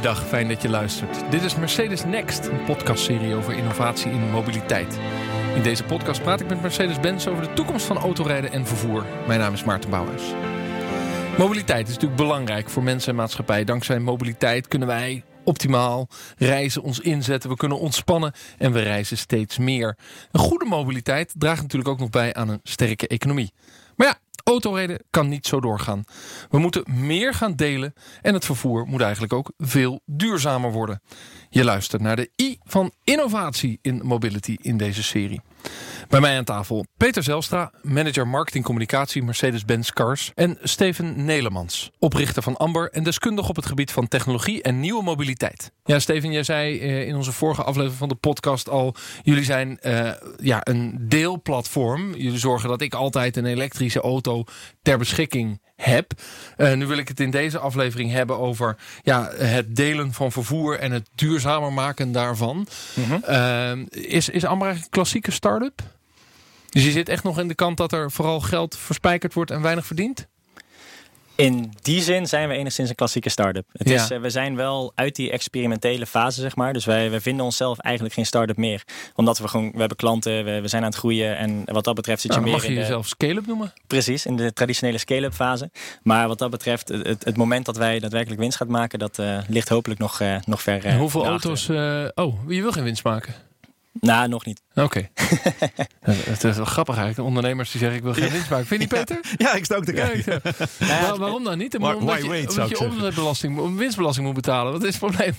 Goeiedag, fijn dat je luistert. Dit is Mercedes Next, een podcastserie over innovatie in mobiliteit. In deze podcast praat ik met Mercedes-Benz over de toekomst van autorijden en vervoer. Mijn naam is Maarten Bouwhuis. Mobiliteit is natuurlijk belangrijk voor mensen en maatschappij. Dankzij mobiliteit kunnen wij optimaal reizen, ons inzetten. We kunnen ontspannen en we reizen steeds meer. Een goede mobiliteit draagt natuurlijk ook nog bij aan een sterke economie. Maar ja, autorijden kan niet zo doorgaan. We moeten meer gaan delen en het vervoer moet eigenlijk ook veel duurzamer worden. Je luistert naar de I van innovatie in mobility in deze serie. Bij mij aan tafel Peter Zelstra, manager marketing communicatie Mercedes-Benz Cars. En Steven Nelemans, oprichter van Amber en deskundig op het gebied van technologie en nieuwe mobiliteit. Ja, Steven, jij zei eh, in onze vorige aflevering van de podcast al... jullie zijn uh, ja, een deelplatform. Jullie zorgen dat ik altijd een elektrische auto ter beschikking heb. Uh, nu wil ik het in deze aflevering hebben over ja, het delen van vervoer... en het duurzamer maken daarvan. Mm -hmm. is, is eigenlijk een klassieke start-up? Dus je zit echt nog in de kant dat er vooral geld verspijkerd wordt en weinig verdient? In die zin zijn we enigszins een klassieke start-up. Het ja. is, uh, we zijn wel uit die experimentele fase, zeg maar. Dus wij, wij vinden onszelf eigenlijk geen start-up meer. Omdat we gewoon, we hebben klanten, we, we zijn aan het groeien. En wat dat betreft zit je meer mag je in jezelf scale-up noemen? Precies, in de traditionele scale-up fase. Maar wat dat betreft, het, het moment dat wij daadwerkelijk winst gaan maken... dat uh, ligt hopelijk nog, uh, nog ver en Hoeveel auto's... oh, je wil geen winst maken? Nou, nog niet. Oké. Okay. het is wel grappig eigenlijk. Ondernemers die zeggen ik wil geen winst maken. Vind je niet Peter? Ja, ik sta ook te kijken. Ja, ja, waarom dan niet? Omdat, why je, omdat je omzetbelasting, winstbelasting moet betalen. Wat is het probleem?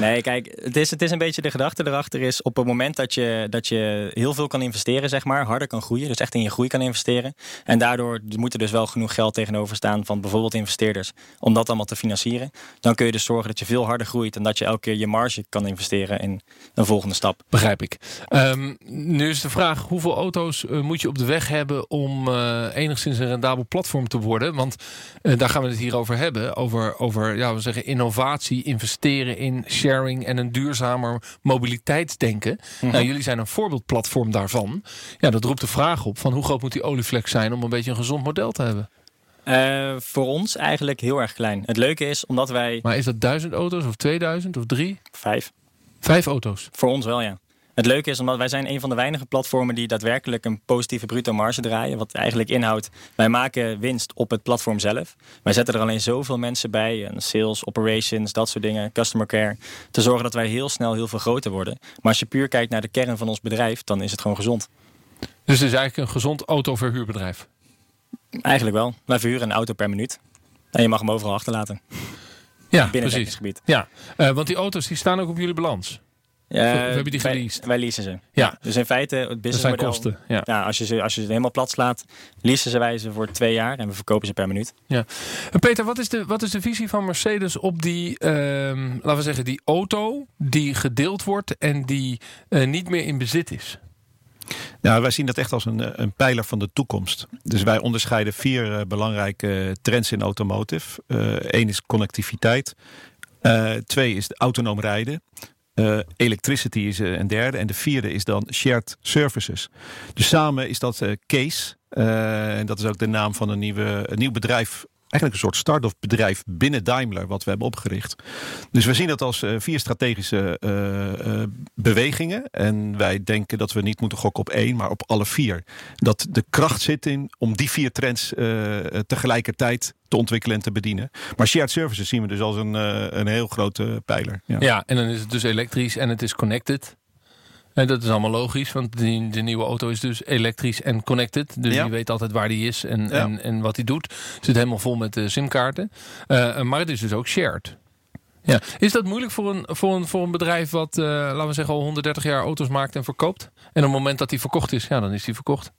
Nee, kijk, het is, het is een beetje de gedachte erachter is op het moment dat je, dat je heel veel kan investeren, zeg maar, harder kan groeien. Dus echt in je groei kan investeren. En daardoor moet er dus wel genoeg geld tegenover staan van bijvoorbeeld investeerders. Om dat allemaal te financieren. Dan kun je dus zorgen dat je veel harder groeit. En dat je elke keer je marge kan investeren in een volgende stap. Begrijp ik. Um, nu is de vraag, hoeveel auto's uh, moet je op de weg hebben om uh, enigszins een rendabel platform te worden? Want uh, daar gaan we het hier over hebben. Over, over ja, we zeggen innovatie, investeren in sharing en een duurzamer mobiliteitsdenken. Mm -hmm. nou, jullie zijn een voorbeeldplatform daarvan. Ja, dat roept de vraag op van hoe groot moet die olieflex zijn om een beetje een gezond model te hebben? Uh, voor ons eigenlijk heel erg klein. Het leuke is omdat wij... Maar is dat duizend auto's of 2000 of drie? Vijf. Vijf auto's? Voor ons wel, ja. Het leuke is omdat wij zijn een van de weinige platformen die daadwerkelijk een positieve bruto marge draaien. Wat eigenlijk inhoudt, wij maken winst op het platform zelf. Wij zetten er alleen zoveel mensen bij, sales, operations, dat soort dingen, customer care. Te zorgen dat wij heel snel heel veel groter worden. Maar als je puur kijkt naar de kern van ons bedrijf, dan is het gewoon gezond. Dus het is eigenlijk een gezond autoverhuurbedrijf? Eigenlijk wel. Wij verhuren een auto per minuut. En je mag hem overal achterlaten. Ja, binnen precies. het gebied. Ja, uh, want die auto's die staan ook op jullie balans. Ja, we hebben die geleased. Wij, wij leasen ze. Ja. Dus in feite, het businessmodel... Dat zijn kosten, ja. ja. als, je ze, als je ze helemaal plat slaat, leasen ze wij ze voor twee jaar en we verkopen ze per minuut. Ja. Peter, wat is de, wat is de visie van Mercedes op die, uh, laten we zeggen, die auto die gedeeld wordt en die uh, niet meer in bezit is? Nou, wij zien dat echt als een, een pijler van de toekomst. Dus wij onderscheiden vier uh, belangrijke trends in automotive. Eén is connectiviteit. twee is autonoom rijden. Uh, electricity is uh, een derde. En de vierde is dan shared services. Dus samen is dat Case. en dat is ook de naam van een, nieuwe, een nieuw bedrijf. Eigenlijk een soort start-up bedrijf binnen Daimler. Wat we hebben opgericht. Dus we zien dat als vier strategische bewegingen. En wij denken dat we niet moeten gokken op één. Maar op alle vier. Dat de kracht zit in om die vier trends tegelijkertijd te ontwikkelen en te bedienen. Maar shared services zien we dus als een, een heel grote pijler. Ja. ja, en dan is het dus elektrisch en het is connected. En dat is allemaal logisch, want die, de nieuwe auto is dus elektrisch en connected. Dus ja. je weet altijd waar die is en, ja. en, en wat hij doet. Zit helemaal vol met uh, simkaarten. Uh, maar het is dus ook shared. Ja. Is dat moeilijk voor een, voor een, voor een bedrijf wat, uh, laten we zeggen, al 130 jaar auto's maakt en verkoopt? En op het moment dat die verkocht is, ja, dan is die verkocht.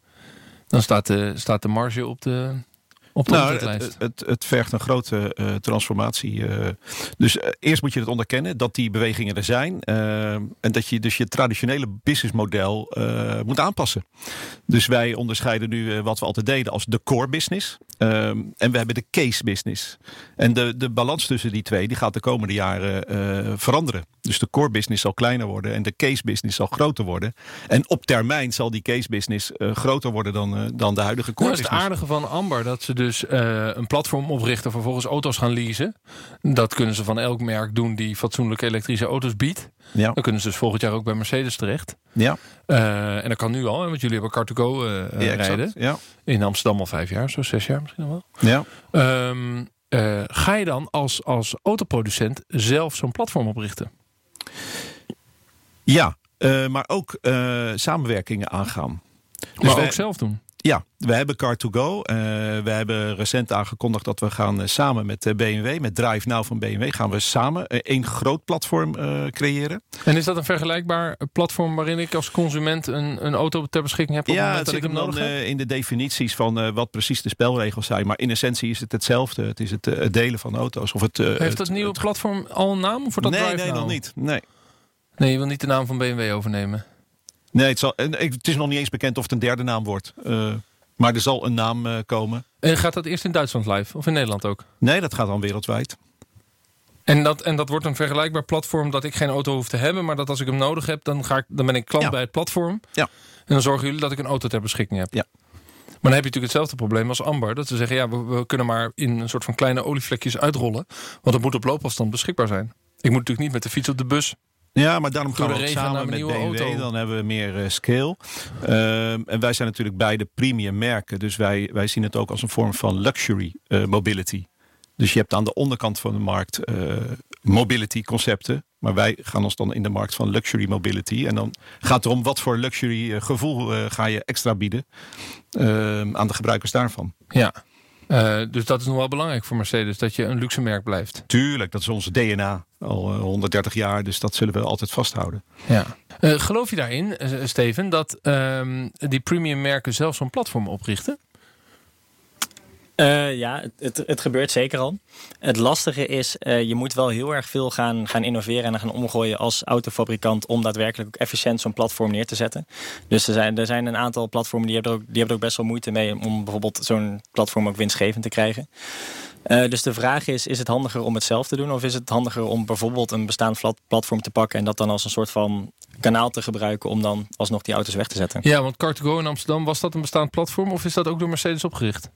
Dan staat de, staat de marge op de, op de nou, het, het, het, vergt een grote uh, transformatie. Uh, dus uh, eerst moet je het onderkennen dat die bewegingen er zijn. en dat je dus je traditionele businessmodel moet aanpassen. Dus wij onderscheiden nu wat we altijd deden als de core business. Ehm, en we hebben de case business. En de, de balans tussen die twee die gaat de komende jaren uh, veranderen. Dus de core business zal kleiner worden en de case business zal groter worden. En op termijn zal die case business uh, groter worden dan, uh, dan de huidige core business. Het aardige van Amber dat ze dus een platform oprichten, vervolgens auto's gaan leasen. Dat kunnen ze van elk merk doen die fatsoenlijke elektrische auto's biedt. Ja. Dan kunnen ze dus volgend jaar ook bij Mercedes terecht. Ja. en dat kan nu al, want jullie hebben Car2Go ja, rijden. Ja. In Amsterdam al vijf jaar, zo zes jaar misschien nog wel. Ja. Um, ga je dan als, als autoproducent zelf zo'n platform oprichten? Ja, maar ook samenwerkingen aangaan. Dus maar wij, ook zelf doen? Ja, we hebben Car2Go. Uh, we hebben recent aangekondigd dat we gaan samen met BMW, met Drive Now van BMW, gaan we samen één groot platform creëren. En is dat een vergelijkbaar platform waarin ik als consument een, een auto ter beschikking heb op ja, het dat ik hem dan in de definities van wat precies de spelregels zijn. Maar in essentie is het hetzelfde. Het is het, het delen van auto's. Of het, Heeft dat nieuwe platform al een naam? Wordt dat nee, Drive nee, Now? nog niet. Nee. Nee, je wil niet de naam van BMW overnemen. Nee, het, zal, het is nog niet eens bekend of het een derde naam wordt. Uh, maar er zal een naam uh, komen. En gaat dat eerst in Duitsland live? Of in Nederland ook? Nee, dat gaat dan wereldwijd. En dat, en dat wordt een vergelijkbaar platform dat ik geen auto hoef te hebben. Maar dat als ik hem nodig heb, dan, ga ik, dan ben ik klant Ja. bij het platform. Ja. En dan zorgen jullie dat ik een auto ter beschikking heb. Ja. Maar dan heb je natuurlijk hetzelfde probleem als Amber. Dat ze zeggen, ja, we, we kunnen maar in een soort van kleine olievlekjes uitrollen. Want het moet op loopafstand beschikbaar zijn. Ik moet natuurlijk niet met de fiets op de bus. Ja, maar daarom gaan we samen met BMW. auto. Dan hebben we meer eh, scale. Ehm, en wij zijn natuurlijk beide premium merken. Dus wij, wij zien het ook als een vorm van luxury eh, mobility. Dus je hebt aan de onderkant van de markt eh, mobility concepten. Maar wij gaan ons dan in de markt van luxury mobility. En dan gaat het erom wat voor luxury gevoel ga je extra bieden ehm, aan de gebruikers daarvan. Ja. Eh, dus dat is nog wel belangrijk voor Mercedes. Dat je een luxe merk blijft. Tuurlijk, dat is onze DNA. Al eh, 130 jaar, dus dat zullen we altijd vasthouden. Ja. Eh, geloof je daarin, eh, Steven, dat ehm, die premium merken zelf zo'n platform oprichten? Uh, ja, het, het, gebeurt zeker al. Het lastige is, uh, je moet wel heel erg veel gaan, gaan innoveren en gaan omgooien als autofabrikant om daadwerkelijk ook efficiënt zo'n platform neer te zetten. Dus er zijn, er zijn een aantal platformen die hebben, er ook, die hebben er ook best wel moeite mee om bijvoorbeeld zo'n platform ook winstgevend te krijgen. Uh, dus de vraag is, is het handiger om het zelf te doen of is het handiger om bijvoorbeeld een bestaand platform te pakken en dat dan als een soort van kanaal te gebruiken om dan alsnog die auto's weg te zetten? Ja, want Car2Go in Amsterdam, was dat een bestaand platform of is dat ook door Mercedes opgericht?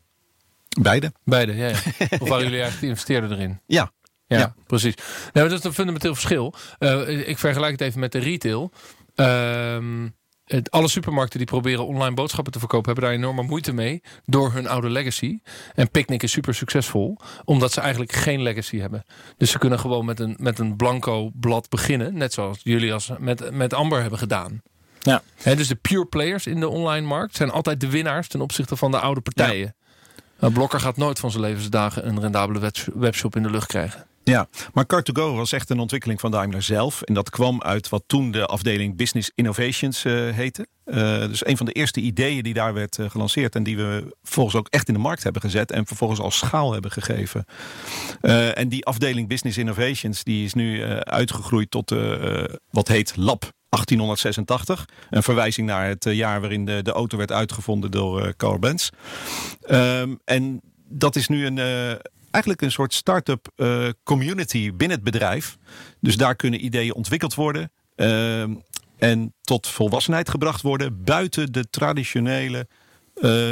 Beide. Beide, ja. ja. Of waren jullie eigenlijk de investeerder erin? Ja. Ja, Ja. precies. Nou, dat is een fundamenteel verschil. Uh, ik vergelijk het even met de retail. Ehm, het, alle supermarkten die proberen online boodschappen te verkopen... hebben daar enorme moeite mee door hun oude legacy. En Picnic is super succesvol, omdat ze eigenlijk geen legacy hebben. Dus ze kunnen gewoon met een, met een blanco blad beginnen. Net zoals jullie als met, met Amber hebben gedaan. Ja. He, dus de pure players in de online markt zijn altijd de winnaars... ten opzichte van de oude partijen. Nou, Blokker gaat nooit van zijn levensdagen een rendabele web- webshop in de lucht krijgen. Ja, maar Car2Go was echt een ontwikkeling van Daimler zelf. En dat kwam uit wat toen de afdeling Business Innovations uh, heette. Uh, dus een van de eerste ideeën die daar werd uh, gelanceerd. En die we vervolgens ook echt in de markt hebben gezet. En vervolgens als schaal hebben gegeven. En die afdeling Business Innovations die is nu uitgegroeid tot wat heet Lab 1886. Een verwijzing naar het jaar waarin de, de auto werd uitgevonden door uh, Carl Benz. Um, en dat is nu een, uh, eigenlijk een soort start-up community binnen het bedrijf. Dus daar kunnen ideeën ontwikkeld worden. Um, en tot volwassenheid gebracht worden buiten de traditionele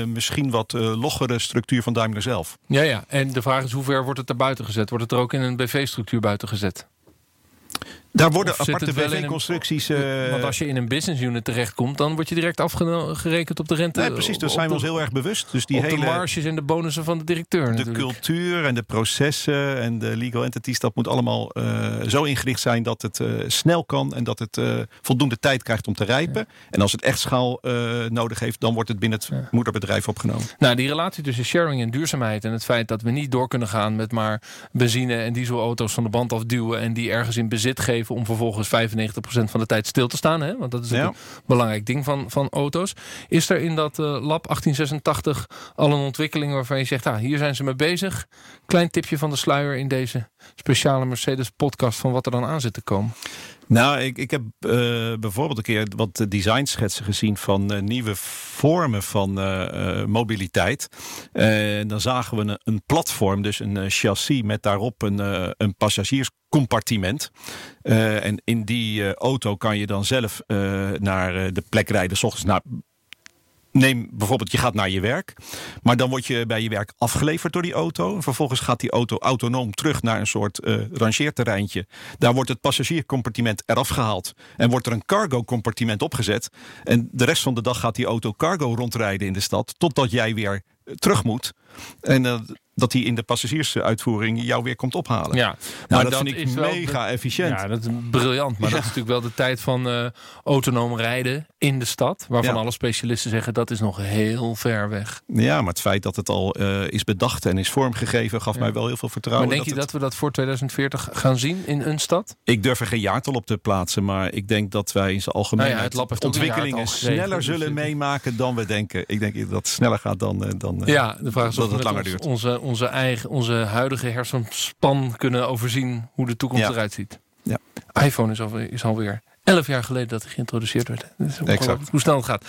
misschien wat loggere structuur van Daimler zelf. Ja, ja. En de vraag is hoe ver wordt het er buiten gezet? Wordt het er ook in een BV-structuur buiten gezet? Daar worden aparte BV-constructies. uh, Want als je in een business unit terechtkomt, dan word je direct afgerekend op de rente. Nee, precies, daar zijn we ons heel erg bewust. Dus die op hele de marges en de bonussen van de directeur de natuurlijk. cultuur en de processen en de legal entities, dat moet allemaal uh, zo ingericht zijn dat het uh, snel kan en dat het voldoende tijd krijgt om te rijpen. En als het echt schaal nodig heeft, dan wordt het binnen het Ja. moederbedrijf opgenomen. Nou, die relatie tussen sharing en duurzaamheid en het feit dat we niet door kunnen gaan met maar benzine en dieselauto's van de band afduwen en die ergens in bezit geven om vervolgens 95% van de tijd stil te staan. Hè? Want dat is Ja. een belangrijk ding van, van auto's. Is er in dat eh, lab 1886 al een ontwikkeling waarvan je zegt, ah, hier zijn ze mee bezig. Klein tipje van de sluier in deze speciale Mercedes podcast van wat er dan aan zit te komen. Nou, ik, ik heb uh, bijvoorbeeld een keer wat designschetsen gezien van uh, nieuwe vormen van uh, mobiliteit. En dan zagen we een, een platform, dus een chassis met daarop een, een passagierscompartiment. en in die auto kan je dan zelf naar de plek rijden, s ochtends naar neem bijvoorbeeld, je gaat naar je werk. Maar dan word je bij je werk afgeleverd door die auto. Vervolgens gaat die auto autonoom terug naar een soort uh, rangeerterreintje. Daar wordt het passagierscompartiment eraf gehaald. En wordt er een cargo compartiment opgezet. En de rest van de dag gaat die auto cargo rondrijden in de stad. Totdat jij weer terug moet. En uh, dat hij in de passagiersuitvoering jou weer komt ophalen. Ja, nou, maar dat, vind ik mega efficiënt. Ja, dat is briljant. Maar dat is natuurlijk wel de tijd van uh, autonoom rijden in de stad. Waarvan alle specialisten zeggen dat is nog heel ver weg. Ja, maar het feit dat het al uh, is bedacht en is vormgegeven gaf mij wel heel veel vertrouwen. Maar denk je dat, we dat voor 2040 gaan zien in een stad? Ik durf er geen jaartal op te plaatsen. Maar ik denk dat wij in zijn algemeen nou het ontwikkelingen sneller dus zullen meemaken dan we denken. Ik denk dat het sneller gaat dan, dan ja, de vraag is dat het langer duurt. Onze, onze, eigen, onze huidige hersenspan kunnen overzien hoe de toekomst eruit ziet. Ja. iPhone is, alweer, is alweer elf jaar geleden dat hij geïntroduceerd werd. exact. Hoe snel het gaat.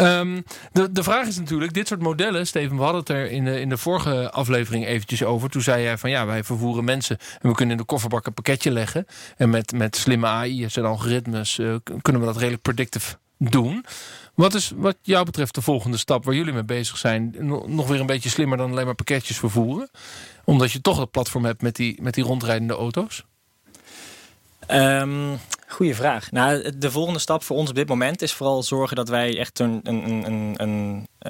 Um, de, de vraag is natuurlijk, dit soort modellen, Steven, we hadden het er in de, in de vorige aflevering eventjes over. Toen zei jij van ja, wij vervoeren mensen en we kunnen in de kofferbak een pakketje leggen. En met, met slimme AI's en algoritmes uh, kunnen we dat redelijk predictive doen. Wat is wat jou betreft de volgende stap waar jullie mee bezig zijn? Nog weer een beetje slimmer dan alleen maar pakketjes vervoeren? Omdat je toch dat platform hebt met die, met die rondrijdende auto's? Um, Goeie vraag. Nou, de volgende stap voor ons op dit moment is vooral zorgen dat wij echt een, een, een,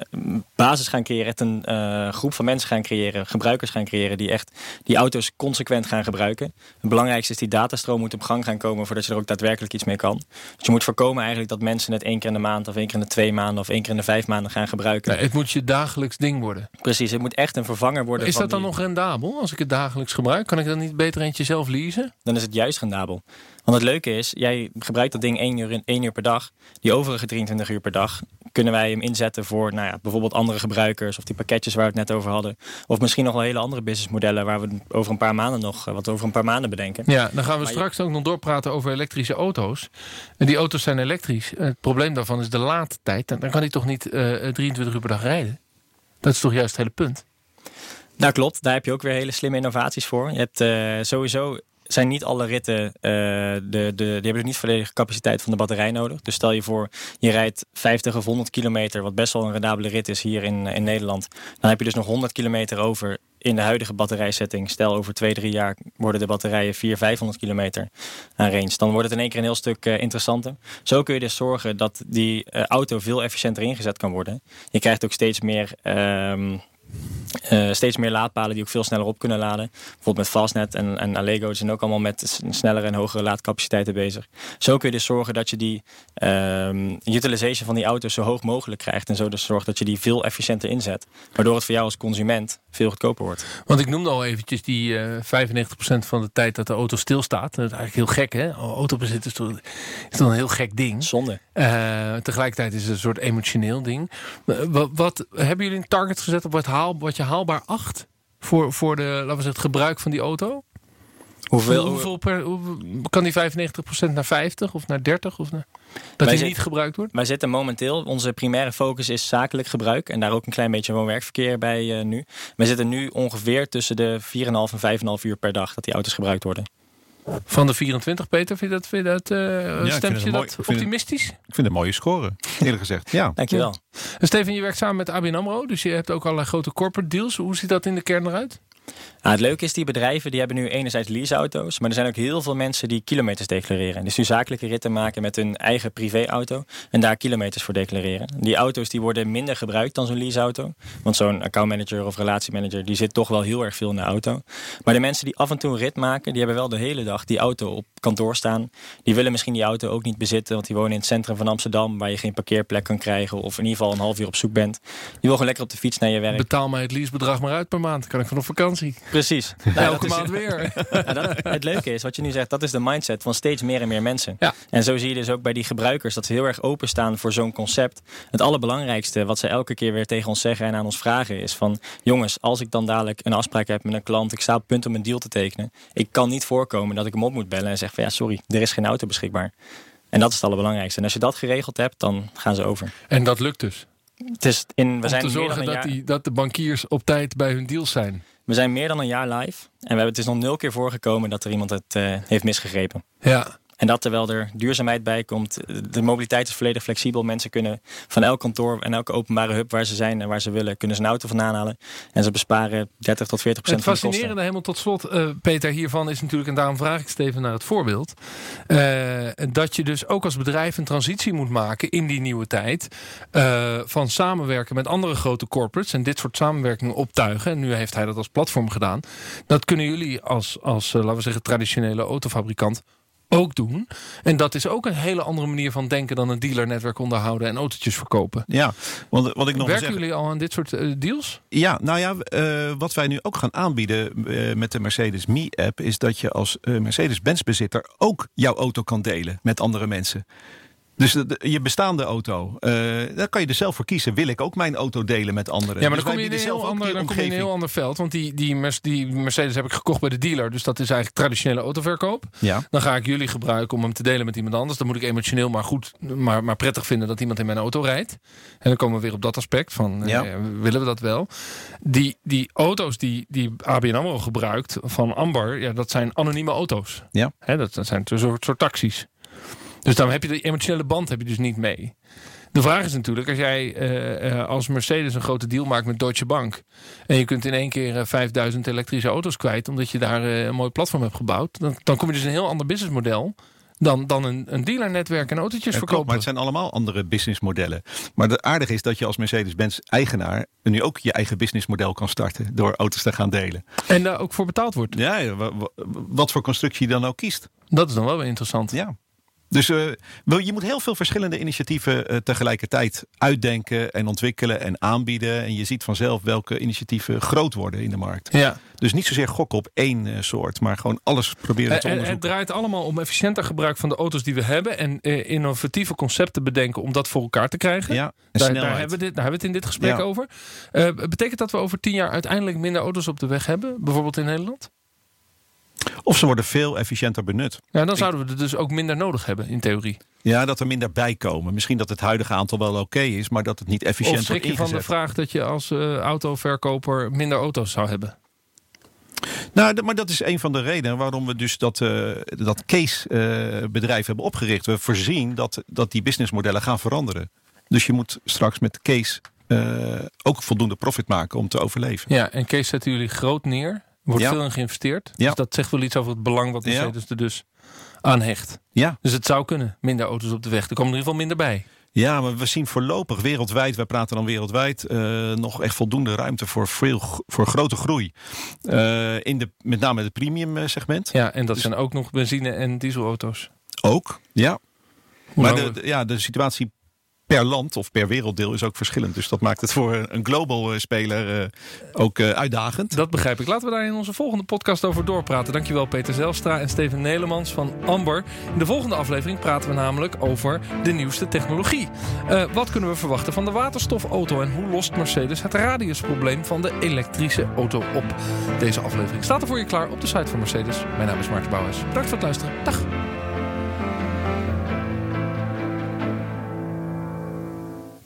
een, basis gaan creëren, echt een uh, groep van mensen gaan creëren, gebruikers gaan creëren die echt die auto's consequent gaan gebruiken. Het belangrijkste is die datastroom moet op gang gaan komen voordat je er ook daadwerkelijk iets mee kan. Dus je moet voorkomen eigenlijk dat mensen het één keer in de maand of één keer in de twee maanden of één keer in de vijf maanden gaan gebruiken. Nee, het moet je dagelijks ding worden. Precies, het moet echt een vervanger worden. Is dat dan nog rendabel als ik het dagelijks gebruik? Kan ik dan niet beter eentje zelf leasen? Dan is het juist rendabel. Want het leuke is, jij gebruikt dat ding één uur, één uur per dag. Die overige 23 uur per dag kunnen wij hem inzetten voor nou ja, bijvoorbeeld andere gebruikers. Of die pakketjes waar we het net over hadden. Of misschien nog wel hele andere businessmodellen waar we over een paar maanden nog, wat over een paar maanden bedenken. Ja, dan gaan we straks ook nog doorpraten over elektrische auto's. En die auto's zijn elektrisch. Het probleem daarvan is de laadtijd. Dan kan hij toch niet uh, eh, 23 uur per dag rijden? Dat is toch juist het hele punt? Nou klopt, daar heb je ook weer hele slimme innovaties voor. Je hebt uh, sowieso zijn niet alle ritten, uh, de, de, die hebben dus niet volledige capaciteit van de batterij nodig. Dus stel je voor, je rijdt 50 of 100 kilometer, wat best wel een rendabele rit is hier in, in Nederland. Dan heb je dus nog 100 kilometer over in de huidige batterijsetting. Stel over 2, 3 jaar worden de batterijen 400, 500 kilometer aan range. Dan wordt het in één keer een heel stuk uh, interessanter. Zo kun je dus zorgen dat die uh, auto veel efficiënter ingezet kan worden. Je krijgt ook steeds meer... Uh, uh, steeds meer laadpalen die ook veel sneller op kunnen laden. Bijvoorbeeld met Fastnet en, en Allego zijn ook allemaal met snellere en hogere laadcapaciteiten bezig. Zo kun je dus zorgen dat je die um, utilization van die auto's zo hoog mogelijk krijgt. En zo dus zorgt dat je die veel efficiënter inzet. Waardoor het voor jou als consument veel goedkoper wordt. Want ik noemde al eventjes die uh, eh, 95% van de tijd dat de auto stilstaat. Dat is eigenlijk heel gek hè. Autobezit is toch, is toch een heel gek ding. Zonde. Uh, tegelijkertijd is het een soort emotioneel ding. Wat, wat hebben jullie een target gezet op wat, haal, wat je haalbaar acht voor, voor de, laten we zeggen, het gebruik van die auto? Hoeveel, hoeveel per, hoe, kan die 95% naar 50 of naar 30? Of naar, dat die niet gebruikt wordt? Wij zitten momenteel, onze primaire focus is zakelijk gebruik. En daar ook een klein beetje woon-werkverkeer bij uh, nu. Wij zitten nu ongeveer tussen de 4,5 en 5,5 uur per dag dat die auto's gebruikt worden. Van de 24, Peter, vind je dat, vind je dat uh, ja, stemt je dat optimistisch? ik vind het een mooie score, eerlijk gezegd. Ja. Dankjewel. Ja. Steven, je werkt samen met ABN AMRO, dus je hebt ook allerlei grote corporate deals. Hoe ziet dat in de kern eruit? Nou, het leuke is, die bedrijven die hebben nu enerzijds leaseauto's, maar er zijn ook heel veel mensen die kilometers declareren. Dus nu zakelijke ritten maken met hun eigen privéauto en daar kilometers voor declareren. Die auto's die worden minder gebruikt dan zo'n leaseauto. Want zo'n accountmanager of relatiemanager die zit toch wel heel erg veel in de auto. Maar de mensen die af en toe een rit maken, die hebben wel de hele dag die auto op kantoor staan. Die willen misschien die auto ook niet bezitten, want die wonen in het centrum van Amsterdam waar je geen parkeerplek kan krijgen of in ieder geval een half uur op zoek bent. Die wil gewoon lekker op de fiets naar je werk. Betaal mij het leasebedrag maar uit per maand, kan ik van op vakantie. Precies. Nou, Elke maand weer. Ja, dat, het leuke is, wat je nu zegt, dat is de mindset van steeds meer en meer mensen. Ja. En zo zie je dus ook bij die gebruikers dat ze heel erg openstaan voor zo'n concept. Het allerbelangrijkste wat ze elke keer weer tegen ons zeggen en aan ons vragen is van... jongens, als ik dan dadelijk een afspraak heb met een klant, ik sta op het punt om een deal te tekenen. Ik kan niet voorkomen dat ik hem op moet bellen en zeg van ja, sorry, er is geen auto beschikbaar. En dat is het allerbelangrijkste. En als je dat geregeld hebt, dan gaan ze over. En dat lukt dus. Het is in, we, Om zijn te zorgen dat, jaar, die, dat de bankiers op tijd bij hun deals zijn. We zijn meer dan een jaar live. En we hebben, het is nog nul keer voorgekomen dat er iemand het eh, heeft misgegrepen. Ja. En dat terwijl er duurzaamheid bij komt. De mobiliteit is volledig flexibel. Mensen kunnen van elk kantoor en elke openbare hub waar ze zijn en waar ze willen, kunnen ze een auto vandaan halen. En ze besparen 30 tot 40 Het procent van de kosten. fascinerende helemaal tot slot, eh, Peter, hiervan is natuurlijk, en daarom vraag ik Steven naar het voorbeeld, eh, dat je dus ook als bedrijf een transitie moet maken in die nieuwe tijd eh, van samenwerken met andere grote corporates en dit soort samenwerkingen optuigen. En nu heeft hij dat als platform gedaan. Dat kunnen jullie als, als laten we zeggen, traditionele autofabrikant ook doen. En dat is ook een hele andere manier van denken dan een dealernetwerk onderhouden en autootjes verkopen. Ja, want wat ik nog Werken zeggen. jullie al aan dit soort eh, deals? Ja, nou ja, eh, wat wij nu ook gaan aanbieden eh, met de Mercedes Me-app... is dat je als eh, Mercedes-Benz-bezitter ook jouw auto kan delen met andere mensen. Dus de- de- je bestaande auto, eh, daar kan je er zelf voor kiezen. Wil ik ook mijn auto delen met anderen? Ja, maar Dus dan kom je in een bieden heel zelf ander, dan kom je in een heel ander veld. Want die, die, Merc- die Mercedes heb ik gekocht bij de dealer. Dus dat is eigenlijk traditionele autoverkoop. Ja. Dan ga ik jullie gebruiken om hem te delen met iemand anders. Dan moet ik emotioneel maar goed, maar, maar prettig vinden dat iemand in mijn auto rijdt. En dan komen we weer op dat aspect van, eh, willen we dat wel? Die, die auto's die, die ABN AMRO gebruikt van Amber, ja, dat zijn anonieme auto's. Ja. Hè, dat, dat zijn een soort, soort taxis. Dus dan heb je de emotionele band heb je dus niet mee. De vraag is natuurlijk, als jij eh, eh, als Mercedes een grote deal maakt met Deutsche Bank. en je kunt in één keer eh, 5000 elektrische auto's kwijt. omdat je daar eh, een mooi platform hebt gebouwd. Dan, dan kom je dus een heel ander businessmodel. dan, dan een, een dealernetwerk en autootjes Ja, klopt, verkopen. maar het zijn allemaal andere businessmodellen. Maar het aardige is dat je als Mercedes-Benz eigenaar nu ook je eigen businessmodel kan starten door auto's te gaan delen. En daar ook voor betaald wordt. Ja, ja, wa- wa- wat voor constructie je dan ook kiest. Dat is dan wel weer interessant. Ja. Dus eh, je moet heel veel verschillende initiatieven eh, tegelijkertijd uitdenken en ontwikkelen en aanbieden. En je ziet vanzelf welke initiatieven groot worden in de markt. Ja. Dus niet zozeer gokken op één eh, soort, maar gewoon alles proberen te En- en het onderzoeken. draait allemaal om efficiënter gebruik van de auto's die we hebben. En eh, innovatieve concepten bedenken om dat voor elkaar te krijgen. Ja, en Daar, hebben we dit, daar hebben we het in dit gesprek Ja. over. Eh, betekent dat we over tien jaar uiteindelijk minder auto's op de weg hebben? Bijvoorbeeld in Nederland? Of ze worden veel efficiënter benut. Ja, dan zouden we er dus ook minder nodig hebben, in theorie. Ja, dat er minder bij komen. Misschien dat het huidige aantal wel oké is, maar dat het niet efficiënt Of wordt je van de vraag dat je als eh, autoverkoper minder auto's zou hebben? Nou, maar dat is een van de redenen waarom we dus dat, eh, dat case-bedrijf hebben opgericht. We voorzien dat, dat die businessmodellen gaan veranderen. Dus je moet straks met case eh, ook voldoende profit maken om te overleven. Ja, en Kees zetten jullie groot neer. Wordt Ja. veel in geïnvesteerd. Ja. Dus dat zegt wel iets over het belang wat. Mercedes er dus aan hecht. Ja. Dus het zou kunnen, minder auto's op de weg. Er komen er in ieder geval minder bij. ja, maar we zien voorlopig wereldwijd, wij praten dan wereldwijd, eh, nog echt voldoende ruimte voor, veel, voor grote groei. Eh, in de, met name het premium eh, segment. Ja, en dat Dus- zijn ook nog benzine- en dieselauto's. Ook, ja. Maar de- ja, de situatie per land of per werelddeel is ook verschillend. Dus dat maakt het voor een global eh, speler eh, ook eh, uitdagend. Dat begrijp ik. Laten we daar in onze volgende podcast over doorpraten. Dankjewel Peter Zelstra en Steven Nelemans van Amber. In de volgende aflevering praten we namelijk over de nieuwste technologie. Wat kunnen we verwachten van de waterstofauto en hoe lost Mercedes het radiusprobleem van de elektrische auto op? Deze aflevering staat er voor je klaar op de site van Mercedes. Mijn naam is Maarten Bouwers. Bedankt voor het luisteren. Dag.